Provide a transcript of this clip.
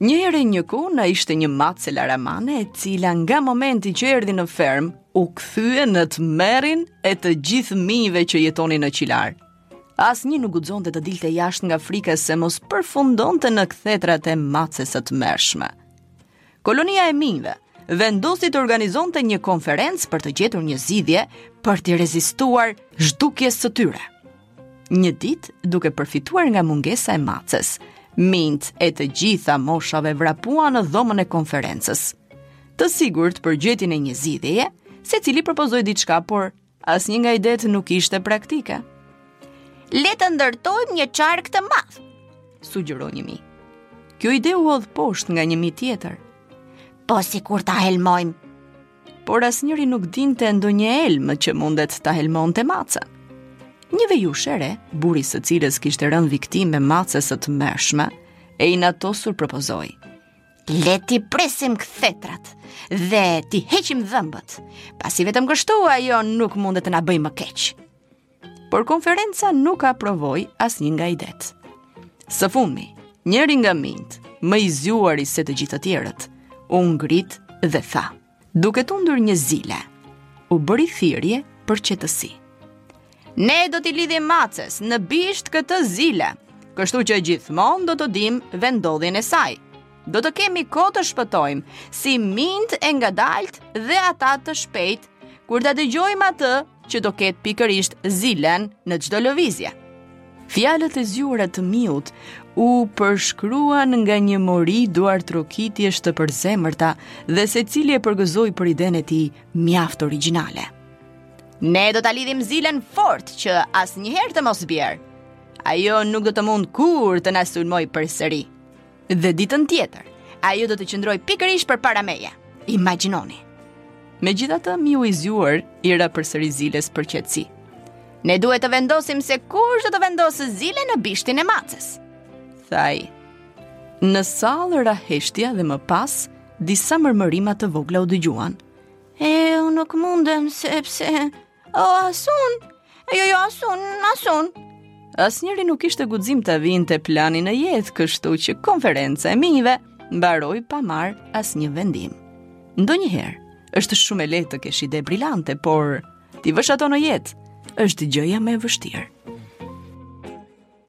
Një herë një kohë na ishte një mace laramane e cila nga momenti që erdhi në fermë u kthye në tmerrin e të gjithë minjve që jetonin në qilar. Asnjë nuk guxonte të dilte jashtë nga frika se mos përfundonte në kthetrat e maces së tmerrshme. Kolonia e minjve vendosi të organizonte një konferencë për të gjetur një zgjidhje për t'i rezistuar zhdukjes së tyre. Një ditë, duke përfituar nga mungesa e maces, minjtë e të gjitha moshave vrapuan në dhomën e konferencës. Të sigurt për gjetjen e një zgjidhjeje, secili propozoi diçka, por Asnjë nga idetë nuk ishte praktike. Le të ndërtojmë një çark të madh, sugjeroi një mi. Kjo ide u hodh poshtë nga një mi tjetër. Po sikur ta helmojmë? Por asnjëri nuk dinte ndonjë helm që mundet ta helmonte macen. Një vejushë e re, burri i së cilës kishte rënë viktimë e maces së tmerrshme, e inatosur propozoi. Le t'i presim kthetrat dhe t'i heqim dhëmbët, pasi vetëm kështu ajo nuk mundet të na bëjë më keq. Por konferenca nuk aprovoi asnjë nga idetë. Së fundmi, njëri nga minjtë, më i zgjuari se të gjithë të tjerët, u ngrit dhe tha: Duke tundur një zile, u bëri thirrje për qetësi. Ne do t'i lidhim maces në bisht këtë zile, kështu që gjithmonë do të dimë vendodhjen e saj. Do të kemi kohë të shpëtojmë si minjtë e ngadaltë dhe ata të shpejtë kur ta dëgjojmë atë që do ketë pikërisht zilen në çdo lëvizje. Fjalët e zgjuara të miut u përshkruan nga një mori duartrokitjesh të përzemërta dhe secili e përgëzoi për idenë e tij mjaft origjinale. Ne do ta lidhim zilen fort që asnjëherë të mos bjerë. Ajo nuk do të mund kurrë të na sulmojë përsëri. Dhe ditën tjetër, ajo do të qëndrojë pikërisht përpara meje. Imagjinoni. Megjithatë miu i zgjuar i ra përsëri ziles për qetësi. Ne duhet të vendosim se kush do ta vendosë zilen në bishtin e maces. Tha ai, në sallë ra heshtja dhe më pas, disa mërmërima të vogla u dëgjuan. E, unë nuk mundem, sepse... O, as unë! Jo, jo, as unë, as unë! Asnjëri nuk kishte guxim ta vinte planin në jetë, kështu që konferenca e minjve mbaroi pa marrë asnjë vendim. Ndonjëherë, është shumë e lehtë të kesh ide brilante, por t'i vësh ato në jetë, është gjëja më e vështirë.